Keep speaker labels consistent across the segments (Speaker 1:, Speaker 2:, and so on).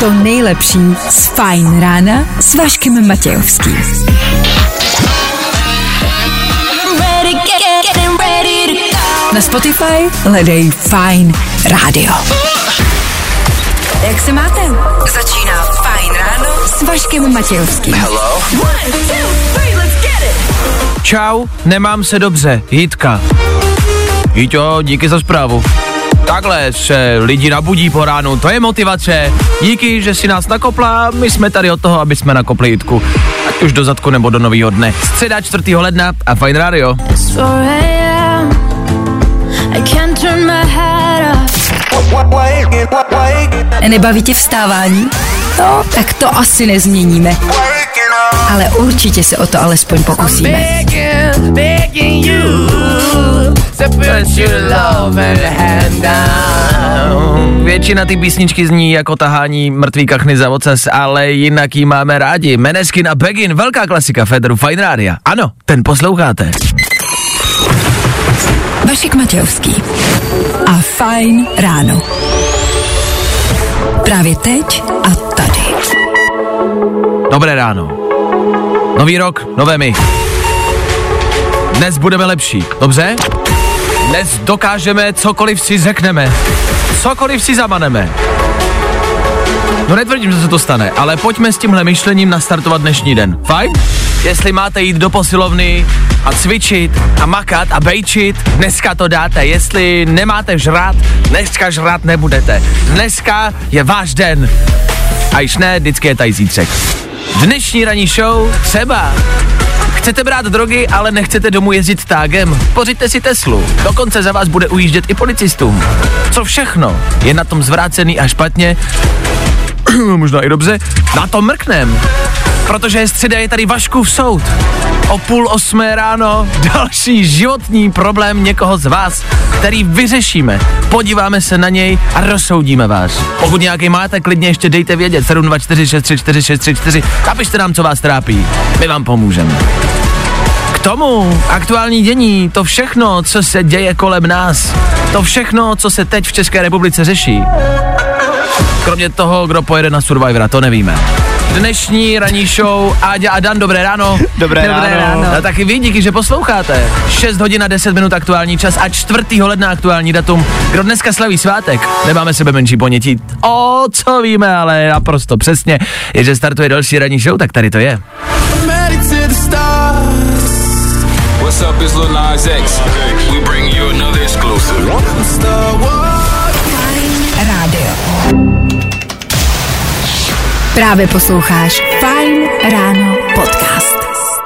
Speaker 1: to
Speaker 2: nejlepší z Fajn rána s Vaškem Matějovským. Na Spotify hledej Fajn rádio. Jak se máte? Začíná Fajn ráno s Vaškem Matějovským.
Speaker 1: One, two, three, let's get it.
Speaker 3: Čau, nemám se dobře, Jitka. Jíťo, díky za zprávu. Takhle se lidi nabudí po ránu, to je motivace. Díky, že si nás nakopla, my jsme tady od toho, aby jsme nakopli Jitku. Ať už do zadku nebo do nového dne. Středa 4. ledna a Fine Radio.
Speaker 1: It's 4 a.m. I can't turn my head off.
Speaker 2: Nebaví tě vstávání? No, tak to asi nezměníme. Ale určitě se o to alespoň pokusíme.
Speaker 3: Většina ty písničky zní jako tahání mrtvý kachny za ocas, ale jinak jí máme rádi. Meneskin a Begin, velká klasika Federu Fine Radio. Ano, ten posloucháte.
Speaker 2: Vašek Matějovský a Fajn ráno. Právě teď a tady.
Speaker 3: Dobré ráno. Nový rok, nové my. Dnes budeme lepší, dobře? Dnes dokážeme cokoliv si řekneme. Cokoliv si zamaneme. No netvrdím, že se to stane, ale pojďme s tímhle myšlením nastartovat dnešní den. Fajn? Jestli máte jít do posilovny a cvičit a makat a bejčit, dneska to dáte. Jestli nemáte žrát, dneska žrát nebudete. Dneska je váš den. A již ne, vždycky je tady zítřek. Dnešní ranní show třeba Chcete brát drogy, ale nechcete domů jezdit tágem? Pořiďte si Teslu. Dokonce za vás bude ujíždět i policistům. Co všechno je na tom zvrácený a špatně? Možná i dobře. Na to mrknem. Protože je středa, je tady Vaškův soud. O půl osmé ráno další životní problém někoho z vás, který vyřešíme. Podíváme se na něj a rozsoudíme vás. Pokud nějaký máte, klidně ještě dejte vědět 724634634. Napište nám, co vás trápí. My vám pomůžeme. K tomu aktuální dění, to všechno, co se děje kolem nás, to všechno, co se teď v České republice řeší. Kromě toho, kdo pojede na Survivora, to nevíme. Dnešní ranní show Áďa a Dan, dobré ráno.
Speaker 4: Dobré,
Speaker 2: Dobré ráno.
Speaker 3: A taky vy, díky, že posloucháte. 6 hodin a 10 minut aktuální čas a 4. ledna aktuální datum. Kdo dneska slaví svátek? Nemáme sebe menší ponětí. O, co víme, ale naprosto přesně. Je, že startuje další ranní show, tak tady to je.
Speaker 5: What's up, it's Lil Nas X. We bring you another exclusive.
Speaker 2: Právě posloucháš Fajn ráno podcast.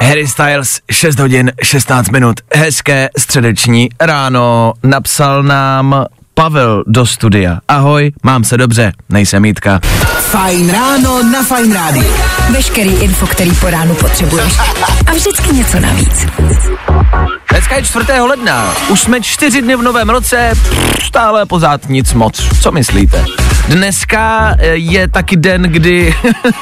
Speaker 3: Harry Styles, 6 hodin, 16 minut. Hezké středeční ráno. Napsal nám Pavel do studia. Ahoj, mám se dobře, nejsem Jitka.
Speaker 6: Fajn ráno na Fajn rádiu.
Speaker 2: Veškerý info, který po ránu potřebuješ. A vždycky něco navíc.
Speaker 3: Dneska je 4. ledna, už jsme čtyři dny v novém roce, pff, stále pořád nic moc. Co myslíte? Dneska eh, je taky den, kdy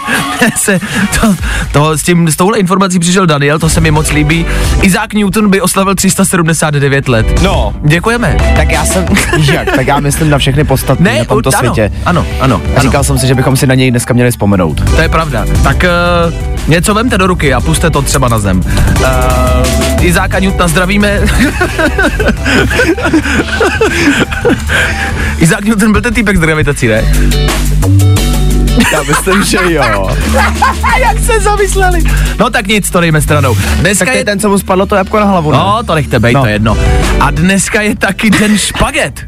Speaker 3: se to, to, s, tím, s touhle informací přišel Daniel, to se mi moc líbí. Isaac Newton by oslavil 379 let.
Speaker 4: No,
Speaker 3: Děkujeme.
Speaker 4: tak já jsem, jak, tak já myslím na všechny podstatné na tomto
Speaker 3: ano,
Speaker 4: světě.
Speaker 3: Ano, ano,
Speaker 4: A
Speaker 3: ano.
Speaker 4: říkal jsem si, že bychom si na něj dneska měli vzpomenout.
Speaker 3: To je pravda. Tak uh, něco vemte do ruky a puste to třeba na zem. Uh, Izáka Newtona zdravíme. Izák Newton byl ten týpek s gravitací, ne?
Speaker 4: Já myslím, že jo.
Speaker 3: Jak se zamysleli? No tak nic, to dejme stranou. Dneska
Speaker 4: Tak to
Speaker 3: je...
Speaker 4: je ten, co mu spadlo to jabko na hlavu, ne?
Speaker 3: No, to nechte bejt,
Speaker 4: No.
Speaker 3: to je jedno. A dneska je taky den špaget.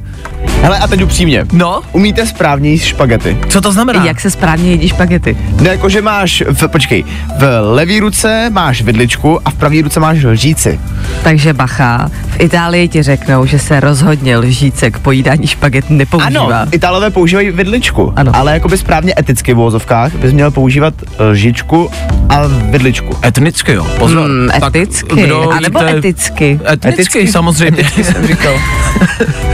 Speaker 4: Hele, a teď upřímně.
Speaker 3: No,
Speaker 4: Umíte správně jíst špagety?
Speaker 3: co to znamená?
Speaker 7: Jak se správně jedí špagety?
Speaker 4: Ne, jako že máš, v, počkej, v levý ruce máš vidličku a v pravý ruce máš lžíci.
Speaker 7: Takže bacha, v Itálii ti řeknou, že se rozhodně lžíce k pojídání špaget nepoužívá.
Speaker 4: Ano, Italové používají vidličku,
Speaker 7: Ano.
Speaker 4: ale jakoby správně eticky v vozovkách bys měl používat lžičku a vidličku.
Speaker 3: Etnicky, jo. Pozor.
Speaker 7: Hmm,
Speaker 3: Tak
Speaker 7: eticky,
Speaker 3: kdo
Speaker 7: anebo
Speaker 3: jíte-
Speaker 7: eticky.
Speaker 3: Etnicky,
Speaker 4: Eticky?
Speaker 3: samozřejmě.
Speaker 4: Eticky jsem říkal.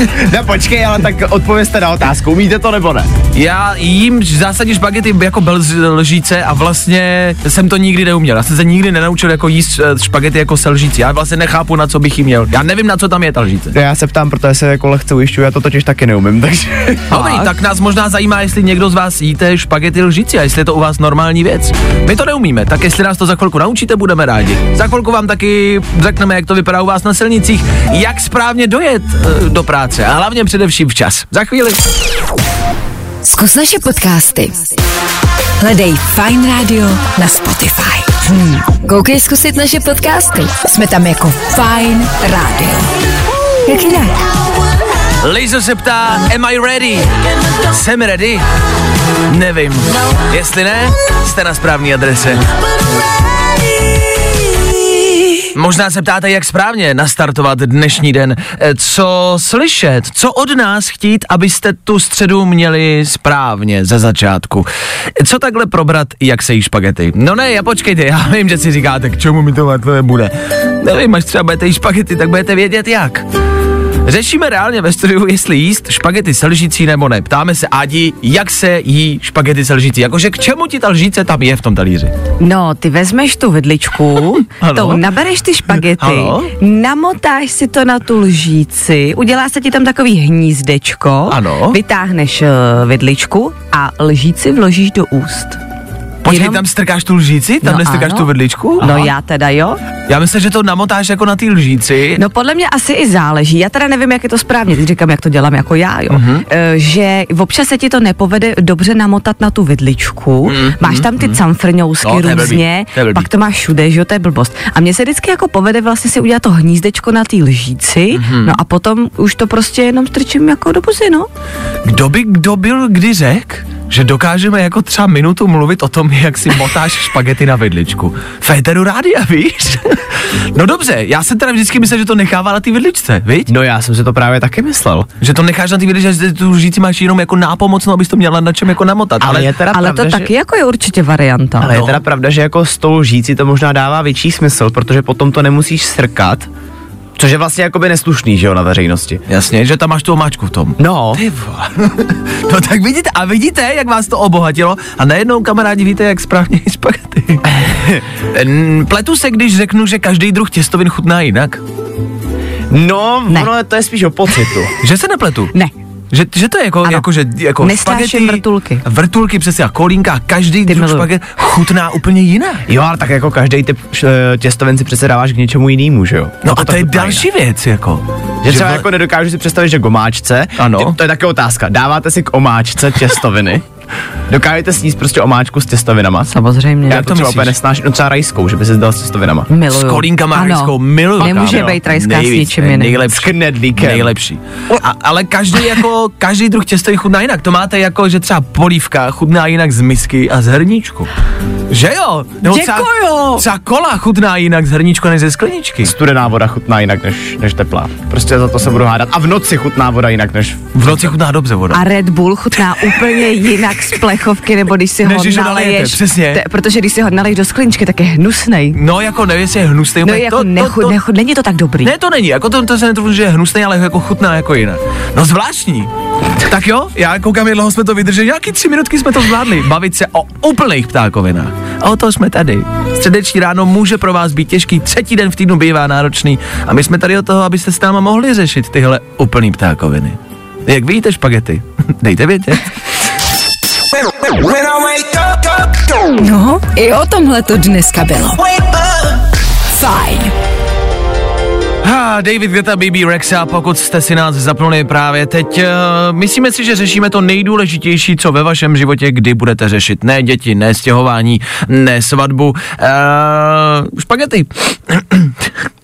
Speaker 4: No počkej, ale tak odpovězte na otázku, umíte to nebo ne?
Speaker 3: Já jím v zásadě špagety jako bez lžíce a vlastně jsem to nikdy neuměl. Já jsem se nikdy nenaučil jako jíst eh, špagety jako se lžící. Já vlastně nechápu, na co bych jí měl. Já nevím, na co tam je ta lžíce.
Speaker 4: Já se ptám, protože se jako lehce ujišťuju, já to totiž taky neumím, takže...
Speaker 3: Dobrý, tak nás možná zajímá, jestli někdo z vás jíte špagety lžíci a jestli je to u vás normální věc. My to neumíme, tak jestli nás to za chvilku naučíte, budeme rádi. Za chvilku vám taky řekneme, jak to vypadá u vás na silnicích, jak správně dojet eh, do práce a hlavně především včas. Za chvíli.
Speaker 2: Zkus naše podcasty. Hledej Fine Radio na Spotify. Hmm. Koukej zkusit naše podcasty. Jsme tam jako Fine Radio. Jak jinak?
Speaker 3: Lizo se ptá, am I ready? Jsem ready? Nevím. Jestli ne, jste na správné adrese. Možná se ptáte, jak správně nastartovat dnešní den. Eh, Co slyšet, co od nás chtít, abyste tu středu měli správně ze začátku. Co takhle probrat, jak se jí špagety? No ne, já počkejte, já vím, že si říkáte, k čemu mi tohle bude. Nevím, až třeba budete jíst špagety, tak budete vědět jak. Řešíme reálně ve studiu, jestli jíst špagety se lžící nebo ne. Ptáme se Adi, jak se jí špagety se lžící. Jakože k čemu ti ta lžíce tam je v tom talíři?
Speaker 7: No, ty vezmeš tu vidličku, tou nabereš ty špagety,
Speaker 3: Ano.
Speaker 7: namotáš si to na tu lžíci, udělá se ti tam takový hnízdečko,
Speaker 3: Ano.
Speaker 7: vytáhneš uh, vidličku a lžíci vložíš do úst.
Speaker 3: Počkej,
Speaker 7: Jenom-
Speaker 3: tam strkáš tu lžíci? Tam
Speaker 7: No
Speaker 3: nestrkáš
Speaker 7: ano.
Speaker 3: tu vidličku?
Speaker 7: No
Speaker 3: Aha.
Speaker 7: já teda jo.
Speaker 3: Já myslím, že to namotáš jako na té lžíci.
Speaker 7: No podle mě asi i záleží. Já teda nevím, jak je to správně, teď říkám, jak to dělám jako já, jo.
Speaker 3: Mhm.
Speaker 7: Mm-hmm. že občas se ti to nepovede dobře namotat na tu vidličku, mm-hmm. máš tam ty camfrňousky
Speaker 3: Mhm, No,
Speaker 7: různě,
Speaker 3: to
Speaker 7: pak to máš všude, že jo, to je blbost. A mně se vždycky jako povede vlastně si udělat to hnízdečko na té lžíci,
Speaker 3: Mhm.
Speaker 7: mm-hmm. no a potom už to prostě jenom strčím jako do pusy, no.
Speaker 3: Kdo by kdo byl kdy řek, že dokážeme jako třeba minutu mluvit o tom, jak si motáš špagety na vidličku. Féteru rádia, víš? no dobře, já jsem teda vždycky myslel, že to nechává na té vidličce, viď?
Speaker 4: No já jsem si to právě taky myslel.
Speaker 3: Že to necháš na té vidličce, že tu lžíci máš jenom jako nápomocnou, abys to měla na čem jako namotat.
Speaker 4: Ale, je teda
Speaker 7: Ale
Speaker 4: pravda,
Speaker 7: to
Speaker 4: že...
Speaker 7: taky jako je určitě varianta.
Speaker 4: Ale je
Speaker 3: No.
Speaker 4: teda pravda, že jako s tou lžící to možná dává větší smysl, protože potom to nemusíš srkat, což je vlastně jakoby neslušný, že jo, na veřejnosti.
Speaker 3: Jasně, že tam máš tu omáčku v tom.
Speaker 4: No,
Speaker 3: Ty vole. no tak vidíte, a vidíte, jak vás to obohatilo a najednou kamarádi víte, jak správně jíst špagety. N- Pletu se, když řeknu, že každý druh těstovin chutná jinak.
Speaker 4: no,
Speaker 7: Ne.
Speaker 4: ono to je spíš o pocitu.
Speaker 3: Že se nepletu.
Speaker 7: Ne.
Speaker 3: Že, že to je jako,
Speaker 7: Ano.
Speaker 3: jako že jako špagety,
Speaker 7: vrtulky.
Speaker 3: Vrtulky přesně a kolínka, každý
Speaker 7: Ty
Speaker 3: druh špaget chutná úplně jinak.
Speaker 4: Jo, ale tak jako každý typ eh, těstovin si přece dáváš k něčemu jinému, že jo?
Speaker 3: No a to je
Speaker 4: chutná
Speaker 3: další věc, jako.
Speaker 4: jinak. Že třeba
Speaker 3: vole-
Speaker 4: jako nedokážu si představit, že k omáčce,
Speaker 3: Ano.
Speaker 4: ty- to je taky otázka, dáváte si k omáčce těstoviny, dokážete sníst prostě omáčku s těstovinama?
Speaker 7: Samozřejmě.
Speaker 4: Já
Speaker 3: Jak
Speaker 4: to třeba úplně nesnáším, no třeba rajskou, že by si dal s těstovinama.
Speaker 7: Miluju.
Speaker 3: S kolínkama
Speaker 7: Ano.
Speaker 3: rajskou miluju.
Speaker 7: Nemůže být rajská s
Speaker 3: Nejvíc,
Speaker 7: ničím
Speaker 3: ne,
Speaker 7: jiným.
Speaker 3: Nejlepší.
Speaker 4: S knedlíkem.
Speaker 3: Nejlepší. A, ale každý jako, každý druh těsta chutná jinak. To máte jako, že třeba polívka chutná jinak z misky a z hrníčku. Že jo? Nebo třeba,
Speaker 7: Děkuju.
Speaker 3: třeba kola chutná jinak z hrníčku než ze skleničky.
Speaker 4: Studená voda chutná jinak než, než teplá. Prostě za to se budu hádat. A v noci chutná voda jinak než...
Speaker 3: V noci chutná dobře voda.
Speaker 7: A Red Bull chutná úplně jinak z plechovky, nebo když si
Speaker 3: Než
Speaker 7: ho
Speaker 3: nalejete,
Speaker 7: naleješ.
Speaker 3: přesně.
Speaker 7: Te, protože když si ho naleješ do skleničky, tak je hnusnej.
Speaker 3: No jako nevím, jestli je hnusný.
Speaker 7: No jako
Speaker 3: to,
Speaker 7: nechu,
Speaker 3: to, to,
Speaker 7: nechu, není to tak dobrý.
Speaker 3: Ne, to není, jako to, to se netrůfnu, že je hnusný, ale jako chutná jako jinak. No zvláštní. Tak jo, já koukám, jak dlouho jsme to vydrželi, nějaký tři minutky jsme to zvládli, bavit se o úplných ptákovinách. A o to jsme tady. Středeční ráno může pro vás být těžký, třetí den v týdnu bývá náročný a my jsme tady od toho, abyste s náma mohli řešit tyhle úplný ptákoviny. Jak víte špagety? Dejte vědět.
Speaker 2: No, i o tomhle to dneska bylo. Fajn.
Speaker 3: Ha, David Guetta, BB Rexa, pokud jste si nás zapnuli právě teď, uh, myslíme si, že řešíme to nejdůležitější, co ve vašem životě kdy budete řešit. Ne děti, ne stěhování, ne svatbu, uh, špagety.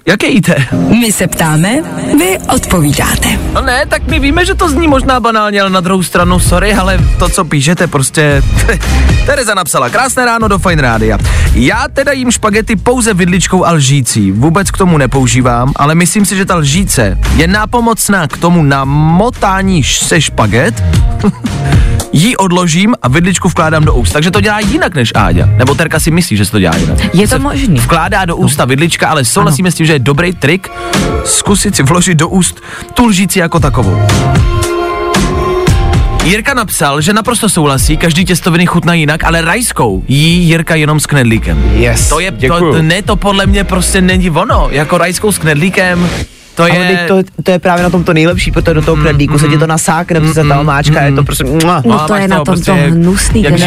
Speaker 3: Jaké jíte?
Speaker 2: My se ptáme, vy odpovídáte.
Speaker 3: No ne, tak my víme, že to zní možná banálně, ale na druhou stranu, sorry, ale to, co píšete, prostě... Tereza napsala, krásné ráno do Fine Rádia. Já teda jím špagety pouze vidličkou a lžící. Vůbec k tomu nepoužívám, ale myslím si, že ta lžíce je nápomocná k tomu namotání se špaget. ji odložím a vidličku vkládám do úst. Takže to dělá jinak než Áďa. Nebo Terka si myslí, že se to dělá jinak.
Speaker 7: Je to
Speaker 3: Se
Speaker 7: možný.
Speaker 3: Vkládá do ústa vidlička, ale souhlasíme s tím, že je dobrý trik zkusit si vložit do úst tu lžíci jako takovou. Jirka napsal, že naprosto souhlasí, každý těstoviny chutná jinak, ale rajskou jí Jirka jenom s knedlíkem.
Speaker 4: Yes,
Speaker 3: To je, to, ne, to podle mě prostě není ono, jako rajskou s knedlíkem, to
Speaker 4: Ale
Speaker 3: je...
Speaker 4: to, to je právě na tom to nejlepší, protože do toho knedlíku se ti to nasákne, protože ta omáčka je to prostě... mua.
Speaker 7: No
Speaker 3: A
Speaker 7: to
Speaker 3: máš
Speaker 7: je na tom to hnusný,
Speaker 3: jak
Speaker 7: ten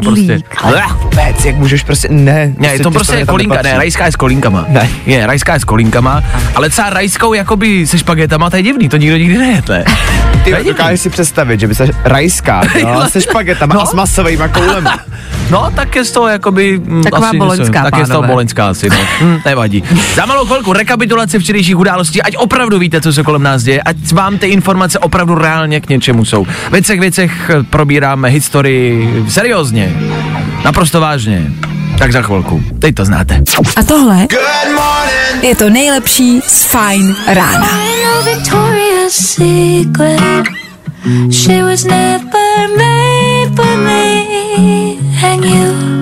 Speaker 3: prostě.
Speaker 7: knedlík.
Speaker 4: Ale vůbec, jak můžeš prostě, ne.
Speaker 3: Ne, je to prostě je
Speaker 4: těstoviny tam
Speaker 3: kolínka, ne, rajská je s kolínkama.
Speaker 4: Ne.
Speaker 3: Je, rajská je s kolínkama, ale třeba rajskou jakoby se špagetama, to je divný, to nikdo nikdy nejedle.
Speaker 4: Ty
Speaker 3: To
Speaker 4: dokážeš si představit, že by se rajská dělala se špagetama
Speaker 3: No.
Speaker 4: a s masovejma koulema.
Speaker 3: No, tak je z toho jakoby... mm,
Speaker 7: Taková
Speaker 3: asi,
Speaker 7: boloňská,
Speaker 3: Tak je z toho boloňská asi, no. Hm, nevadí. Za malou chvilku rekapitulace včerejších událostí, ať opravdu víte, co se kolem nás děje, ať vám ty informace opravdu reálně k něčemu jsou. Ve třech věcech probíráme historii seriózně, naprosto vážně. Tak za chvilku. Teď to znáte.
Speaker 2: A tohle je to nejlepší z Fine rána.
Speaker 1: She was never made for me and you.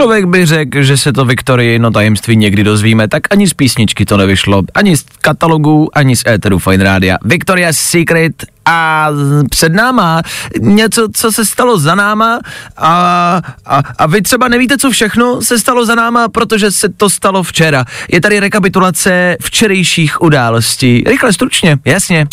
Speaker 3: Člověk by řekl, že se to Viktorii no tajemství někdy dozvíme, tak ani z písničky to nevyšlo, ani z katalogu, ani z éteru Fine Rádia. Victoria's Secret a před náma něco, co se stalo za náma a, a, a vy třeba nevíte, co všechno se stalo za náma, protože se to stalo včera. Je tady rekapitulace včerejších událostí. Rychle, stručně, jasně.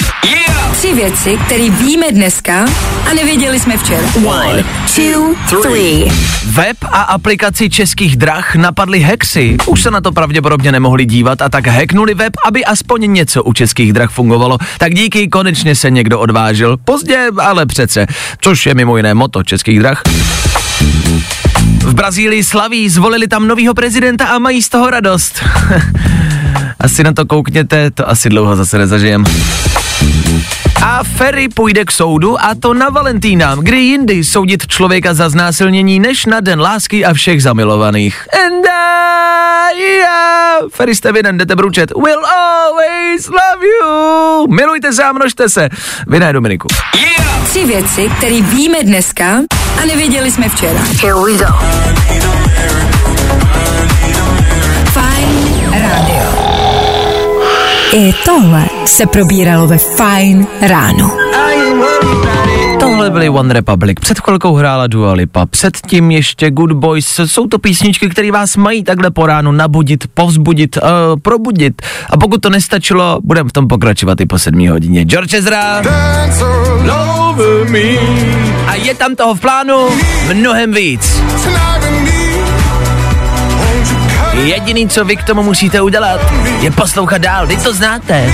Speaker 2: Tři věci, které víme dneska a nevěděli jsme včera. One, two, three.
Speaker 3: Web a aplikaci českých drah napadly hexy. Už se na to pravděpodobně nemohli dívat a tak hacknuli web, aby aspoň něco u českých drah fungovalo. Tak díky, konečně se někdo odvážil. Pozdě, ale přece. Což je mimo jiné moto českých drah. V Brazílii slaví, zvolili tam novýho prezidenta a mají z toho radost. asi na to koukněte, to asi dlouho zase nezažijem. A Ferry půjde k soudu a to na Valentína, kdy jindy soudit člověka za znásilnění než na den lásky a všech zamilovaných. And I, yeah. Ferry jste vinen, jdete bručet. Will always love you. Milujte se a množte se. Vy ne, Dominiku.
Speaker 2: Tři věci, které víme dneska a nevěděli jsme včera. Here we go. Fine Radio. I tohle se probíralo ve Fine ráno.
Speaker 3: Tohle byly One Republic, před chvilkou hrála Dua Lipa, předtím ještě Good Boys, jsou to písničky, které vás mají takhle po ránu nabudit, povzbudit, uh, probudit a pokud to nestačilo, budeme v tom pokračovat i po sedmí hodině. George Ezra, a je tam toho v plánu mnohem víc. Jediný, co vy k tomu musíte udělat, je poslouchat dál, vy to znáte.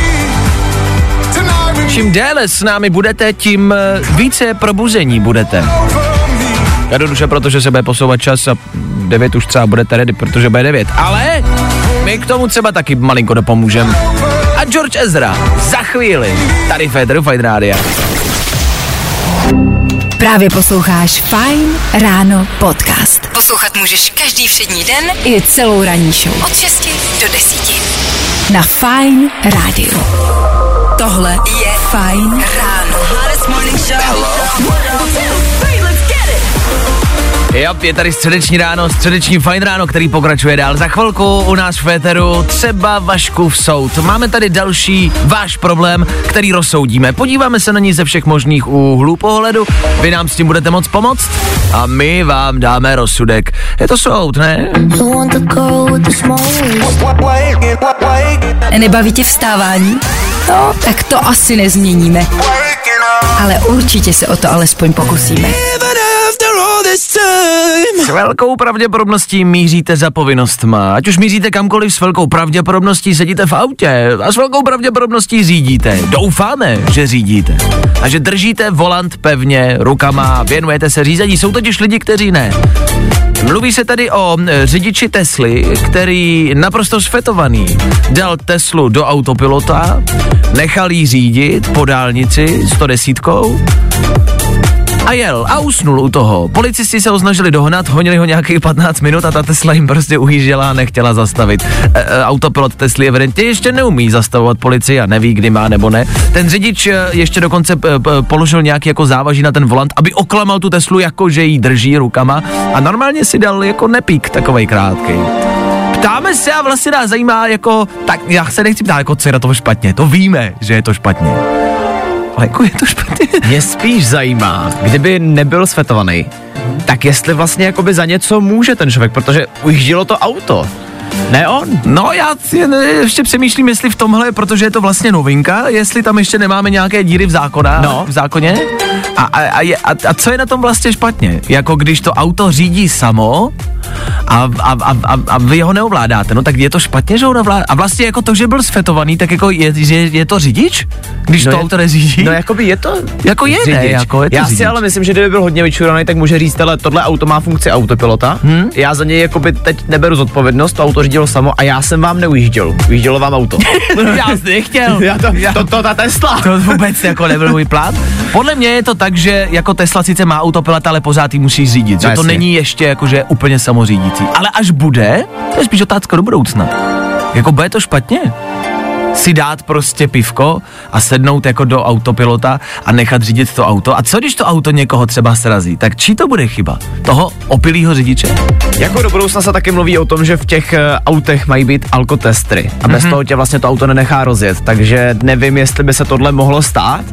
Speaker 3: Čím déle s námi budete, tím eh, více probuzení budete. Jednoduše, protože se bude posouvat čas a 9 už třeba budete ready, protože bude 9. Ale my k tomu třeba taky malinko dopomůžeme. A George Ezra za chvíli tady Federu Fight Rádia.
Speaker 2: Právě posloucháš Fine Ráno podcast. Poslouchat můžeš každý všední den i celou ranní show. Od 6 do 10. Na Fine Radio. Tohle je Fine Ráno. Hottest morning show.
Speaker 3: Jo, je tady středeční ráno, středeční fajn ráno, který pokračuje dál. Za chvilku u nás v Féteru třeba Vaškův soud. Máme tady další váš problém, který rozsoudíme. Podíváme se na ní ze všech možných úhlů pohledu. Vy nám s tím budete moc pomoct a my vám dáme rozsudek. Je to soud, ne?
Speaker 2: Nebaví tě vstávání? No, tak to asi nezměníme. Ale určitě se o to alespoň pokusíme.
Speaker 3: S velkou pravděpodobností míříte za povinnostma. Ať už míříte kamkoliv, s velkou pravděpodobností sedíte v autě a s velkou pravděpodobností řídíte. Doufáme, že řídíte. A že držíte volant pevně rukama, věnujete se řízení. Jsou totiž lidi, kteří ne. Mluví se tady o e, řidiči Tesly, který naprosto sfetovaný dal Teslu do autopilota, nechal jí řídit po dálnici 110 a jel a usnul u toho. Policisti se ho snažili dohnat, honili ho nějakých 15 minut a ta Tesla jim prostě ujížděla a nechtěla zastavit. E, e, autopilot Tesly evidentně ještě neumí zastavovat policii a neví, kdy má nebo ne. Ten řidič e, ještě dokonce p, p, položil nějaký jako závaží na ten volant, aby oklamal tu Teslu, jako že jí drží rukama a normálně si dal jako nepík takovej krátký. Ptáme se a vlastně nás zajímá jako, tak já se nechci ptát, jako co je na tom špatně, to víme, že je to špatně. Jako je to špatně.
Speaker 4: Mě spíš zajímá, kdyby nebyl svetovaný, tak jestli vlastně jakoby za něco může ten člověk, protože ujíždělo to auto. Ne on.
Speaker 3: No já ještě přemýšlím, jestli v tomhle, protože je to vlastně novinka, jestli tam ještě nemáme nějaké díry v zákona,
Speaker 4: No.
Speaker 3: v zákoně. A, a, a, je, a, a co je na tom vlastně špatně? Jako když to auto řídí samo a, a, a, a, a vy ho neovládáte, no tak je to špatně, že ho neovládá. A vlastně jako to, že byl sfetovaný, tak jako je, je, je to řidič? Když
Speaker 4: No
Speaker 3: to
Speaker 4: je-
Speaker 3: auto neřídí?
Speaker 4: No jakoby je to
Speaker 3: Jako je, ne, jako je to
Speaker 4: Já
Speaker 3: řidič.
Speaker 4: si ale myslím, že kdyby byl hodně vyčuraný, tak může říct, ale tohle auto má funkci autopilota. Hmm? Já za něj jakoby teď neberu zodpovědnost, to auto řídilo samo a já jsem vám neujížděl. Ujíždělo vám auto.
Speaker 3: já jsem nechtěl.
Speaker 4: já to, to, to, ta Tesla.
Speaker 3: To vůbec jako nebyl můj plán. Podle mě je to tak, že jako Tesla sice má autopilot, ale pořád ji musí řídit. Že
Speaker 4: No
Speaker 3: to není ještě jakože úplně samořídící. Ale až bude, to je spíš otázka do budoucna. Jako bude to špatně? Si dát prostě pivko a sednout jako do autopilota a nechat řídit to auto. A co když to auto někoho třeba srazí? Tak čí to bude chyba? Toho opilýho řidiče?
Speaker 4: Jako do budoucna se taky mluví o tom, že v těch eh, autech mají být alkotestry a bez toho tě vlastně to auto nenechá rozjet, takže nevím, jestli by se tohle mohlo stát.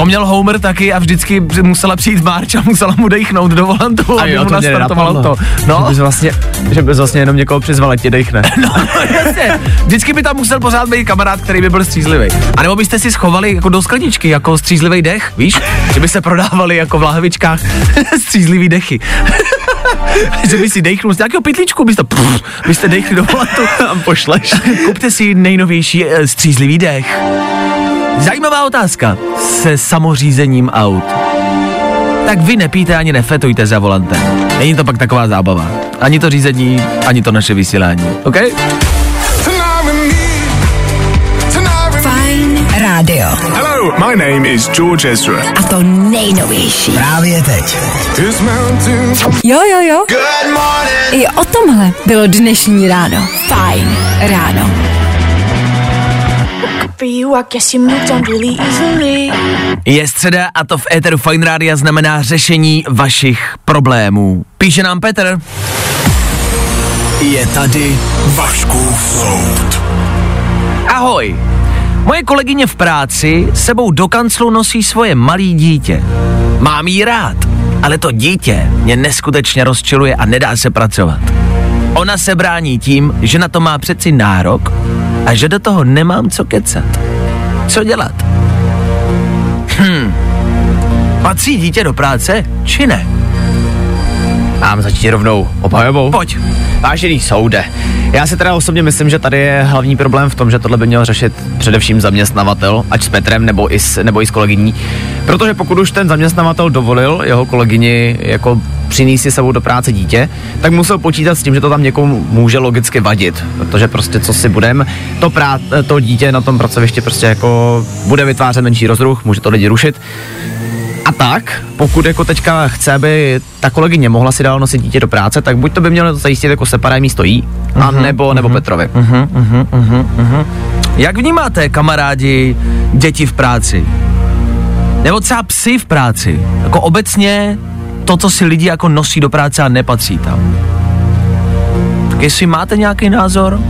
Speaker 3: To měl Homer taky a vždycky musela přijít Marč a musela mu dechnout do volantu, aby mu
Speaker 4: mě
Speaker 3: nastartoval
Speaker 4: nenapadlo.
Speaker 3: to. No,
Speaker 4: Že bys vlastně, že bys vlastně jenom někoho přizval, ať ti dechne.
Speaker 3: No, jasně. Vždycky by tam musel pořád být kamarád, který by byl střízlivý. A nebo byste si schovali jako do skleničky, jako střízlivý dech, víš? Že by se prodávali jako v lahvičkách střízlivý dechy. že by si dechnul z nějakého pytlíčku, byste, pff, byste dechli do volantu a pošleš. Kupte si nejnovější e, střízlivý dech. Zajímavá otázka se samořízením aut. Tak vy nepíte ani nefetujte za volantem. Není to pak taková zábava. Ani to řízení, ani to naše vysílání. OK?
Speaker 2: Fajn rádio.
Speaker 8: Hello, my name is George Ezra.
Speaker 2: A to nejnovější.
Speaker 6: Právě teď.
Speaker 2: Jo, jo, jo.
Speaker 8: Good morning.
Speaker 2: I o tomhle bylo dnešní ráno. Fajn ráno.
Speaker 3: Je středa a to v éteru Fine Rádia znamená řešení vašich problémů. Píše nám Petr.
Speaker 6: Je tady Vaškův soud.
Speaker 3: Ahoj. Moje kolegyně v práci sebou do kanclu nosí svoje malý dítě. Mám jí rád, ale to dítě mě neskutečně rozčiluje a nedá se pracovat. Ona se brání tím, že na to má přeci nárok a že do toho nemám co kecat. Co dělat? Hm. Patří dítě do práce, či ne?
Speaker 4: Mám začít rovnou obhajobou.
Speaker 3: Pojď.
Speaker 4: Vážený soude, já si teda osobně myslím, že tady je hlavní problém v tom, že tohle by měl řešit především zaměstnavatel, ať s Petrem nebo i s, nebo i s kolegyní. Protože pokud už ten zaměstnavatel dovolil jeho kolegyni jako přinést si sebou do práce dítě, tak musel počítat s tím, že to tam někomu může logicky vadit. Protože prostě co si budem, to, prá, to dítě na tom pracovišti prostě jako bude vytvářet menší rozruch, může to lidi rušit. A tak, pokud jako teďka chce, aby ta kolegyně mohla si dál nosit dítě do práce, tak buď to by mělo zajistit jako separé místo jí, a nebo, nebo Petrovi.
Speaker 3: Jak vnímáte, kamarádi, děti v práci? Nebo třeba psy v práci? Jako obecně to, co si lidi jako nosí do práce a nepatří tam. Tak jestli máte nějaký názor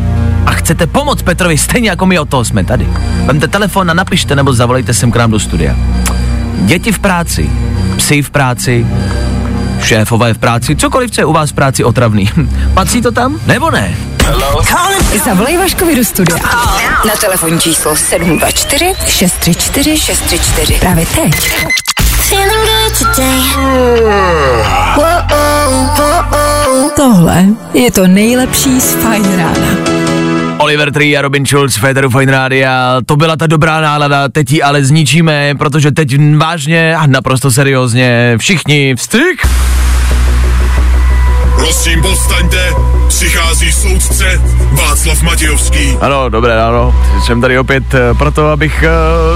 Speaker 3: a chcete pomoct Petrovi, stejně jako my o toho jsme tady. Vemte telefon a napište nebo zavolejte sem k nám do studia. Děti v práci, psy v práci, šéfové v práci, cokoliv, co je u vás v práci otravný. Patří to tam? Nebo ne?
Speaker 2: Zavolej Vaškovi do studia. Na telefonní číslo 724 634 634. Právě teď. Tohle je to nejlepší z Fajn rána.
Speaker 3: Oliver Tree a Robin Schulz, Federu Fine Rádia, to byla ta dobrá nálada, teď ji ale zničíme, protože teď vážně a naprosto seriózně všichni vstřik.
Speaker 6: Prosím, povstaňte, přichází soudce Václav Matějovský.
Speaker 3: Ano, dobré ráno. Jsem tady opět eh, proto, abych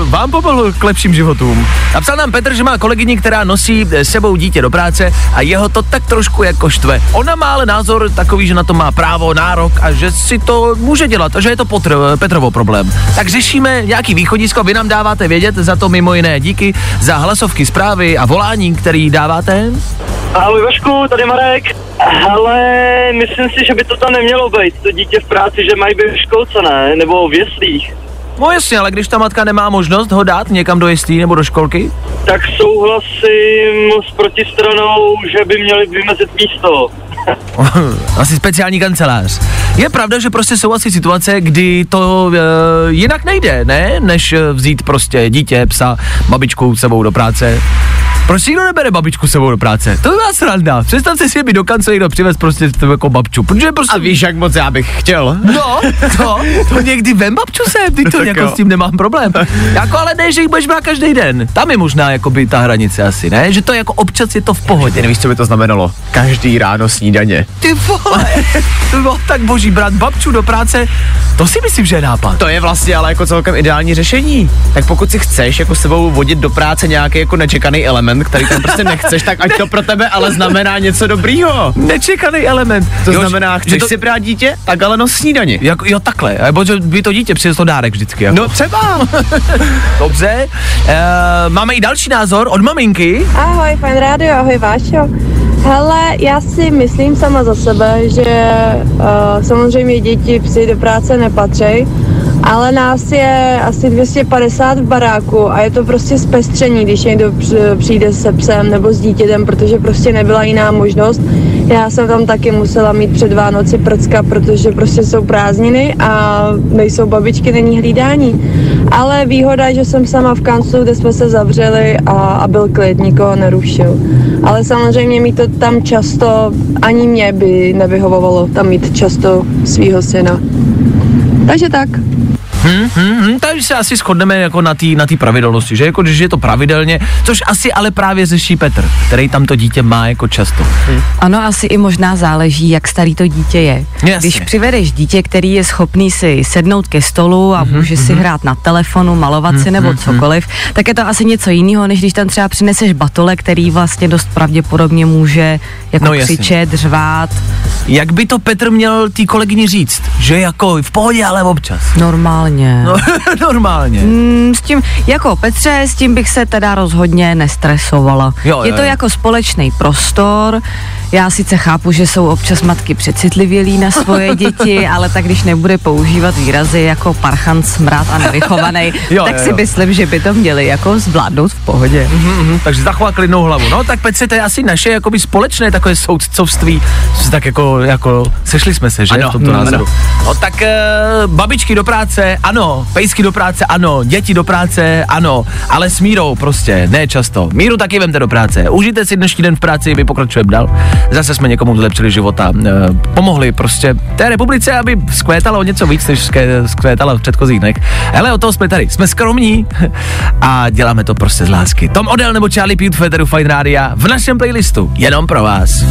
Speaker 3: uh, vám pomohl k lepším životům. Napsal nám Petr, že má kolegyni, která nosí eh, s sebou dítě do práce a jeho to tak trošku jako štve. Ona má ale názor takový, že na to má právo, nárok a že si to může dělat a že je to Potr, Petrovo problém. Tak řešíme nějaký východisko, vy nám dáváte vědět, za to mimo jiné díky za hlasovky zprávy a volání, který dáváte.
Speaker 9: Ahoj Vašku, tady Marek. Hele, myslím si, že by to tam nemělo být, to dítě v práci, že mají být v školce, ne? Nebo v jeslích.
Speaker 3: No jasně, ale když ta matka nemá možnost ho dát někam do jeslí nebo do školky,
Speaker 9: Tak souhlasím s protistranou, že by měli vymezit místo.
Speaker 3: asi speciální kancelář. Je pravda, že prostě jsou asi situace, kdy to e, jinak nejde, ne? Než eh, vzít prostě dítě, psa, babičku sebou do práce. Proč nikdo nebere babičku sebou do práce? To by byla sranda. Představte si, aby do kancel někdo přivez prostě tebe jako babču. Protože prostě...
Speaker 4: A víš, jak moc já bych chtěl.
Speaker 3: No, to, to někdy vem babču sem, ty to
Speaker 4: Tak
Speaker 3: jako
Speaker 4: jo.
Speaker 3: s tím nemám problém. Jako ale ne, že jich budeš brát každý den. Tam je možná jako by ta hranice asi, ne? Že to jako občas je to v pohodě.
Speaker 4: Ty nevíš, co by to znamenalo. Každý ráno snídaně.
Speaker 3: Ty vole, to bylo tak boží brát babču do práce, to si myslím, že je nápad.
Speaker 4: To je vlastně ale jako celkem ideální řešení. Tak pokud si chceš jako sebou vodit do práce nějaký jako nečekaný element, který tam prostě nechceš, tak ať to pro tebe ale znamená něco dobrýho.
Speaker 3: Nečekaný element.
Speaker 4: To
Speaker 3: Jo,
Speaker 4: znamená,
Speaker 3: že
Speaker 4: chceš
Speaker 3: to,
Speaker 4: si brát dítě, tak ale nos snídaně.
Speaker 3: jako, jo, takhle, nebo že by to dítě přineslo dárek vždycky. Jako.
Speaker 4: No třeba.
Speaker 3: Dobře, e, máme i další názor od maminky.
Speaker 10: Ahoj, fajn rádio, ahoj Vášo. Hele, já si myslím sama za sebe, že uh, samozřejmě děti psy do práce nepatří, ale nás je asi 250 v baráku a je to prostě zpestření, když někdo při- přijde se psem nebo s dítětem, protože prostě nebyla jiná možnost. Já jsem tam taky musela mít před Vánoci prcka, protože prostě jsou prázdniny a nejsou babičky, není hlídání. Ale výhoda je, že jsem sama v kanclu, kde jsme se zavřeli a, a byl klid, nikoho nerušil. Ale samozřejmě mi to tam často, ani mě by nevyhovovalo tam mít často svýho syna. Takže tak.
Speaker 3: Hmm, hmm, hmm, takže se asi shodneme jako na té na tý pravidelnosti, že jako když je to pravidelně, což asi ale právě řeší Petr, který tam to dítě má jako často.
Speaker 7: Ano, asi i možná záleží, jak starý to dítě je.
Speaker 3: Jasně.
Speaker 7: Když přivedeš dítě, který je schopný si sednout ke stolu a může si hrát na telefonu, malovat si nebo cokoliv, tak je to asi něco jiného, než když tam třeba přineseš batole, který vlastně dost pravděpodobně může jako
Speaker 3: No, jasně.
Speaker 7: křičet, řvát.
Speaker 3: Jak by to Petr měl té kolegyni říct? Že jako v pohodě, ale občas.
Speaker 7: Normálně.
Speaker 3: No, normálně.
Speaker 7: Mm, s tím, jako Petře, s tím bych se teda rozhodně nestresovala.
Speaker 3: Jo,
Speaker 7: je
Speaker 3: jo,
Speaker 7: to
Speaker 3: jo.
Speaker 7: jako společný prostor. Já sice chápu, že jsou občas matky přecitlivělí na svoje děti, ale tak když nebude používat výrazy jako parchant, smrát a nevychovaný,
Speaker 3: Jo,
Speaker 7: tak
Speaker 3: jo,
Speaker 7: si
Speaker 3: jo.
Speaker 7: myslím, že by to měli jako zvládnout v pohodě.
Speaker 3: Mhm, takže zachovat klidnou hlavu. No tak Petře, to je asi naše jakoby společné takové soudcovství. Tak jako, jako sešli jsme se, že?
Speaker 4: Ano,
Speaker 3: v tomto
Speaker 4: mm,
Speaker 3: názoru. No tak e, babičky do práce, ano. Pejsky do práce, ano. Děti do práce, ano. Ale s mírou prostě, ne často. Míru taky vemte do práce. Užijte si dnešní den v práci, my pokračujeme dál. Zase jsme někomu zlepšili života. E, pomohli prostě té republice, aby skvétala o něco víc, než skvétala v předchozích dnech. Ale o toho jsme tady. Jsme skromní a děláme to prostě z lásky. Tom Odell nebo Charlie Puth Federu Fine Rádia v našem playlistu. Jenom pro vás.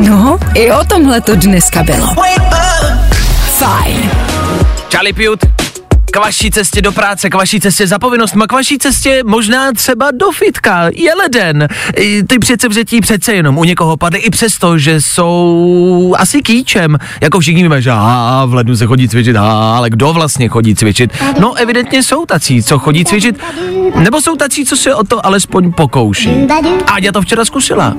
Speaker 2: No, i o tomhle to dneska bylo. Fajn.
Speaker 3: Charlie Puth, k vaší cestě do práce, k vaší cestě za povinnostma, k vaší cestě možná třeba do fitka, je leden. Ty přece vzetí přece jenom u někoho padly i přesto, že jsou asi kýčem. Jako všichni víme, že a, v lednu se chodí cvičit, a, ale kdo vlastně chodí cvičit? No evidentně jsou tací, co chodí cvičit, nebo jsou tací, co se o to alespoň pokouší. Áďa to včera zkusila.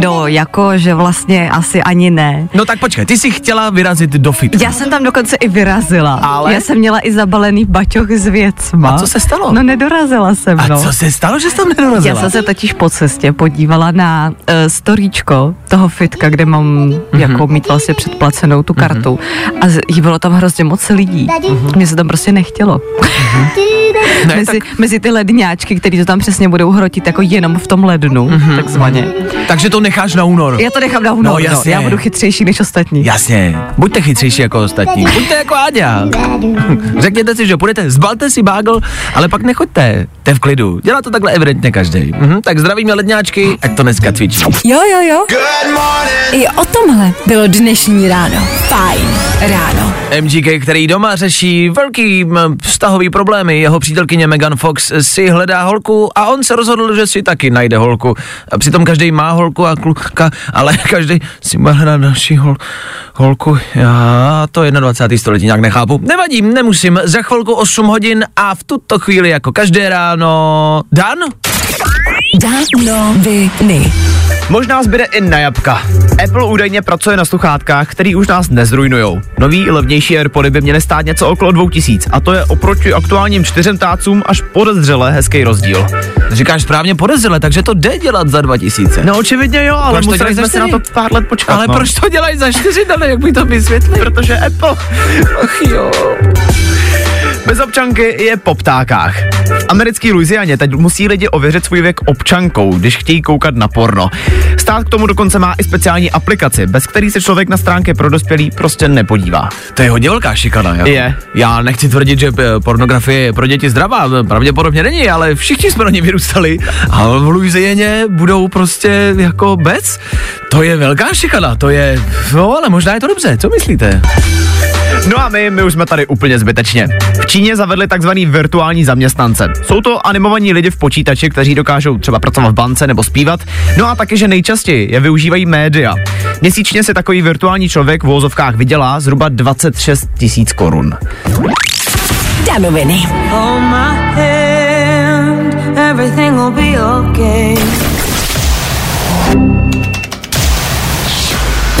Speaker 7: No, jako, že vlastně asi ani ne.
Speaker 3: No tak počkej, ty jsi chtěla vyrazit do fitka.
Speaker 7: Já jsem tam dokonce i vyrazila.
Speaker 3: Ale?
Speaker 7: Já jsem měla i zabalený baťoch s věcma.
Speaker 3: A co se stalo?
Speaker 7: No nedorazila jsem,
Speaker 3: A
Speaker 7: no.
Speaker 3: co se stalo, že jsi tam nedorazila?
Speaker 7: Já jsem se totiž po cestě podívala na uh, storíčko toho fitka, kde mám
Speaker 3: Mhm.
Speaker 7: mm-hmm. jako mít vlastně předplacenou tu kartu. Mm-hmm. A z- jí bylo tam hrozně moc lidí. Mm-hmm. Mně se tam prostě nechtělo.
Speaker 3: Ne,
Speaker 7: mezi, mezi ty ledňáčky, který to tam přesně budou hrotit jako jenom v tom lednu, mm-hmm. takzvaně. Přesně.
Speaker 3: Takže to necháš na únor.
Speaker 7: Já to nechám na únor,
Speaker 3: No, jasně.
Speaker 7: Já budu chytřejší než ostatní.
Speaker 3: Jasně, buďte chytřejší jako ostatní. Buďte jako Áďa. Řekněte si, že půjdete, zbalte si bágl, ale pak nechoďte. Jste v klidu. Dělá to takhle evidentně každý. Mhm, tak zdravíme ledňáčky, ať to dneska cvičí.
Speaker 2: Jo, jo, jo. I o tomhle bylo dnešní ráno. Fajn ráno.
Speaker 3: MGK, který doma řeší velký vztahový problémy, jeho přítelkyně Megan Fox si hledá holku a on se rozhodl, že si taky najde holku. A přitom každý má holku a kluka, ale každý si má hledat další hol, holku. Já to 21. století nějak nechápu. Nevadí, nemusím. Za chvilku 8 hodin a v tuto chvíli jako každé ráno... Dan?
Speaker 2: Dáno viny.
Speaker 4: Možná zbyde i na jabka. Apple údajně pracuje na sluchátkách, který už nás nezrujnujou. Nový levnější AirPody by měly stát něco okolo 2000 a to je oproti aktuálním čtyřem tácům až podezřele hezký rozdíl.
Speaker 3: Říkáš správně podezřele, takže to jde dělat za 2000.
Speaker 4: No očividně jo, ale
Speaker 3: Proč to
Speaker 4: museli jsme si na to pár let počkat.
Speaker 3: Ale
Speaker 4: no.
Speaker 3: proč to dělají za 4 dny, jak by to vysvětlil?
Speaker 4: Protože Apple
Speaker 3: Ach jo.
Speaker 4: Bez občanky je po ptákách. V americký Louisianě teď musí lidi ověřit svůj věk občankou, když chtějí koukat na porno. Stát k tomu dokonce má i speciální aplikaci, bez který se člověk na stránky pro dospělý prostě nepodívá.
Speaker 3: To je hodně velká šikana, jako.
Speaker 4: Je.
Speaker 3: Já nechci tvrdit, že eh, pornografie je pro děti zdravá, pravděpodobně není, ale všichni jsme na ně vyrůstali a v Louisieně budou prostě jako bez. To je velká šikana, to je, no ale možná je to dobře, co myslíte?
Speaker 4: No a my, my už jsme tady úplně zbytečně. V Číně zavedli takzvaný virtuální zaměstnance. Jsou to animovaní lidi v počítači, kteří dokážou třeba pracovat v bance nebo zpívat. No a taky, že nejčastěji je využívají média. Měsíčně si takový virtuální člověk v vozovkách vydělá zhruba 26 tisíc korun.
Speaker 2: Danoviny.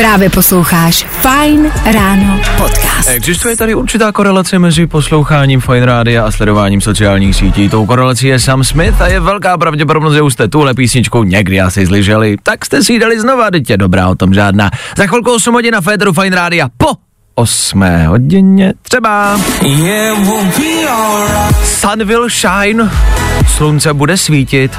Speaker 2: Právě posloucháš Fine Ráno podcast.
Speaker 3: Existuje tady určitá korelace mezi posloucháním Fine Rádia a sledováním sociálních sítí. Tou korelací je Sam Smith a je velká pravděpodobnost, že už jste tuhle písničku někdy asi zlyželi. Tak jste si ji dali znova, teď je dobrá o tom žádná. Za chvilku 8 hodin na Féteru Fine Rádia po 8 hodině třeba. Sun will shine, slunce bude svítit